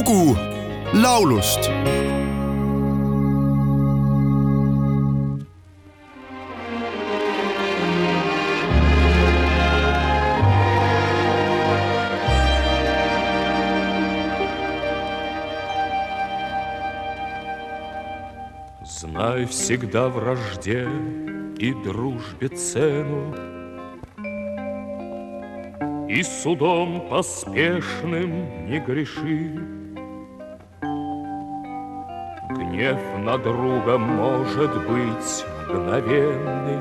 lugu laulust Знай всегда вражде и дружбе цену, И судом поспешным не греши. Гнев на друга может быть мгновенный,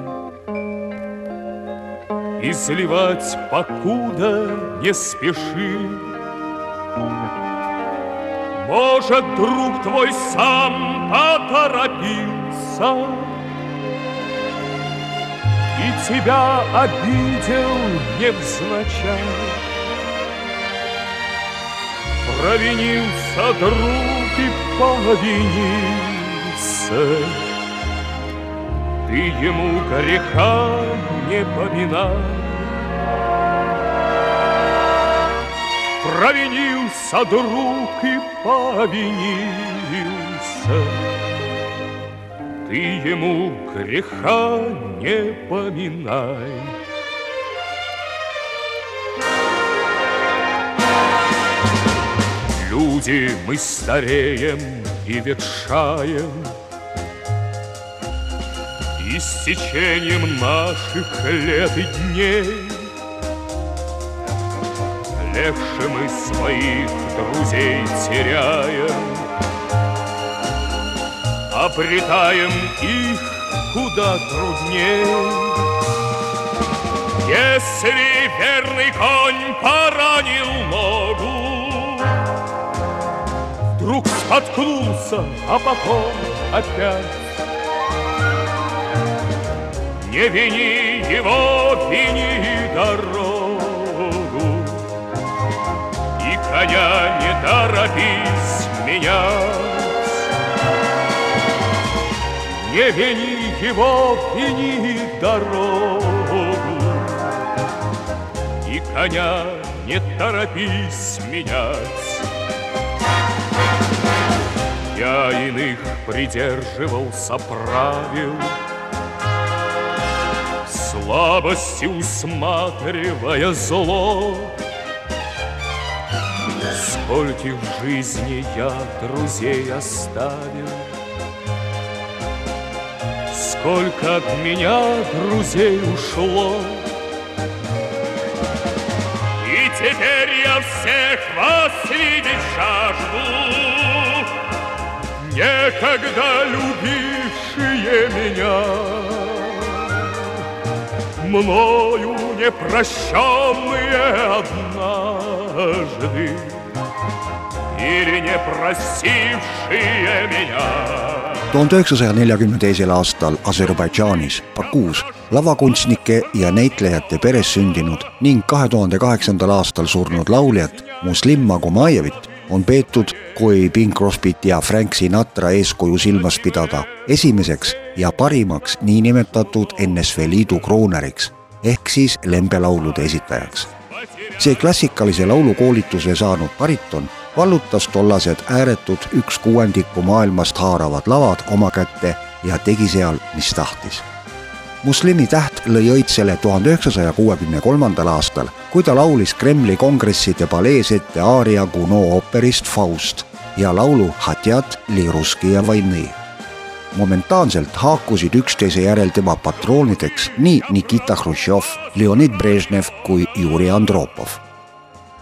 И сливать покуда не спеши. Может, друг твой сам поторопился И тебя обидел невзначай. Провинился друг и повинился, Ты ему греха не поминай. Провинился друг и повинился, Ты ему греха не поминай. Люди, мы стареем и ветшаем, И с течением наших лет и дней Легче мы своих друзей теряем, Обретаем их куда трудней. Если верный конь поранил ногу, споткнулся, а потом опять. Не вини его, вини дорогу. И коня не торопись менять. Не вини его, вини дорогу. И коня не торопись менять Я иных придерживался правил Слабости усматривая зло. Скольких в жизни я друзей оставил. Сколько от меня друзей ушло. И теперь я всех вас видеть жажду Некогда любившие меня Мною непрощенные однажды Или не простившие меня tuhande üheksasaja neljakümne teisel aastal Aserbaidžaanis Bakuus lavakunstnike ja näitlejate peres sündinud ning kahe tuhande kaheksandal aastal surnud lauljat Muslim Magomajevit on peetud, kui Bing Crosbyt ja Frank Sinatra eeskuju silmas pidada, esimeseks ja parimaks niinimetatud NSV Liidu krooneriks ehk siis lembelaulude esitajaks. see klassikalise laulukoolituse saanud bariton vallutas tollased ääretud üks kuuendikku maailmast haaravad lavad oma kätte ja tegi seal, mis tahtis. Muslimi täht lõi õitsele tuhande üheksasaja kuuekümne kolmandal aastal, kui ta laulis Kremli kongresside palees ette aaria Gounod ooperist Faust ja laulu Hatjat li Ruskija vojni momentaanselt haakusid üksteise järel tema patroonideks nii Nikita Hruštšov, Leonid Brežnev kui Juri Andropov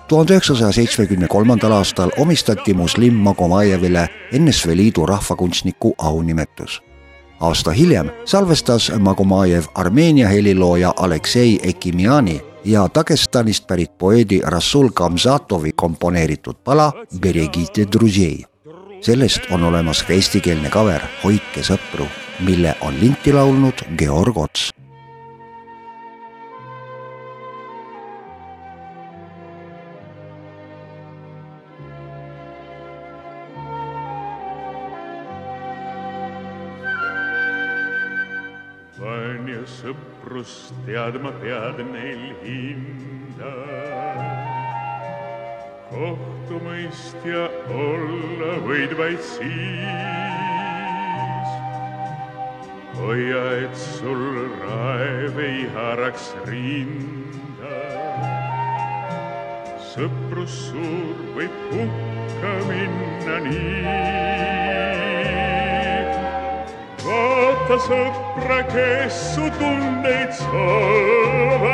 tuhande üheksasaja seitsmekümne kolmandal aastal omistati Muslim Magomajevile NSV Liidu rahvakunstniku aunimetus. aasta hiljem salvestas Magomajev Armeenia helilooja Aleksei Ekimiani ja Dagestanist pärit poeedi Rasul Kamzatovi komponeeritud pala Beregite Druzei. sellest on olemas ka eestikeelne cover Hoidke sõpru, mille on linti laulnud Georg Ots sõprust teadma pead neil hinda. kohtumõistja olla võid vaid siis. hoia, et sul raev ei haaraks rinda. sõprus suur võib hukka minna nii. Vaata sõpra, kes su tundeid solvas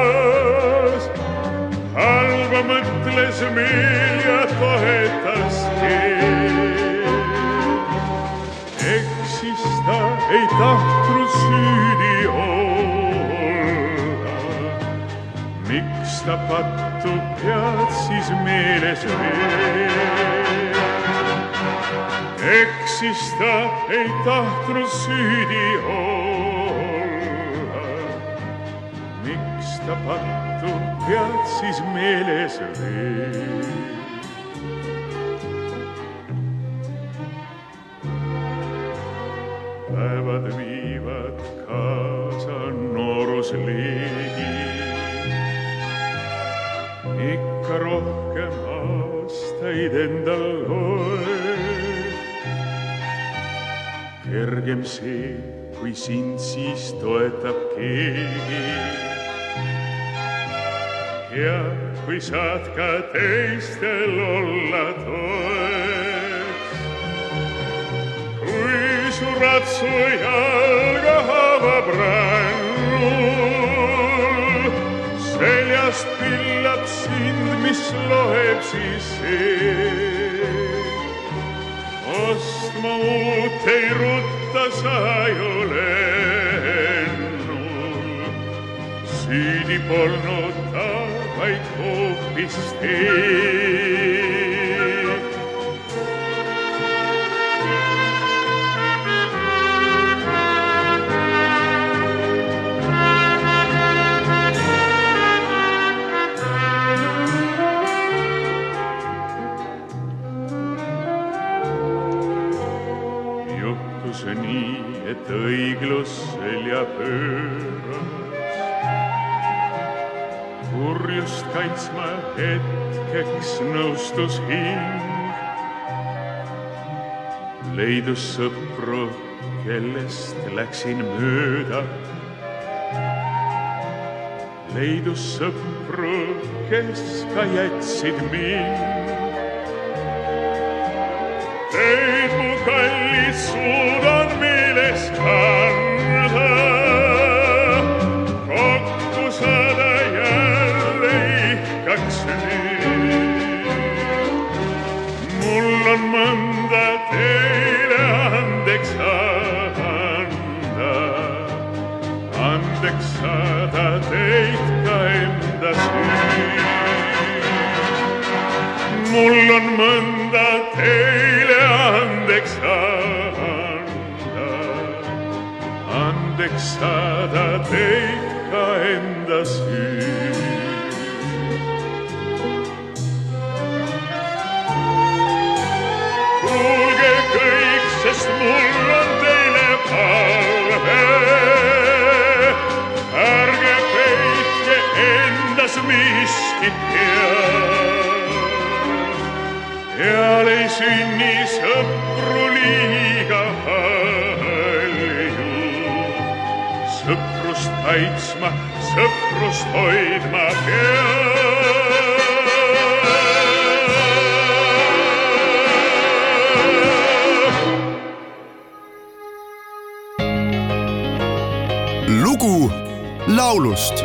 halba mõtles meel ja toetas keelt. eksis ta ei tahtnud süüdi olla. miks ta pattu pead siis meeles veel? Eksis ta ei tahtnud süüdi olla. miks ta pattu pead siis meeles veel? päevad viivad kaasa noorusliigi. ikka rohkem aastaid endal kergem see, kui sind siis toetab keegi. ja kui saad ka teistel olla toeks kui su ratsu jalga haavab rännul, seljast pillab sind, mis loeb siis sees. ostma uut ei rutta assai olenno si di polno dava i coppi et õiglus selja pööras. kurjust kaitsma hetkeks nõustus hing. leidus sõpru, kellest läksin mööda. leidus sõpru, kes ka jätsid mind andeks saada teid ka enda süü mul on mõnda teile andeks anda, andeks saada teid ka enda süü. Miskit head seal ei sünni sõpru liiga palju. sõprust kaitsma, sõprust hoidma peab. lugu laulust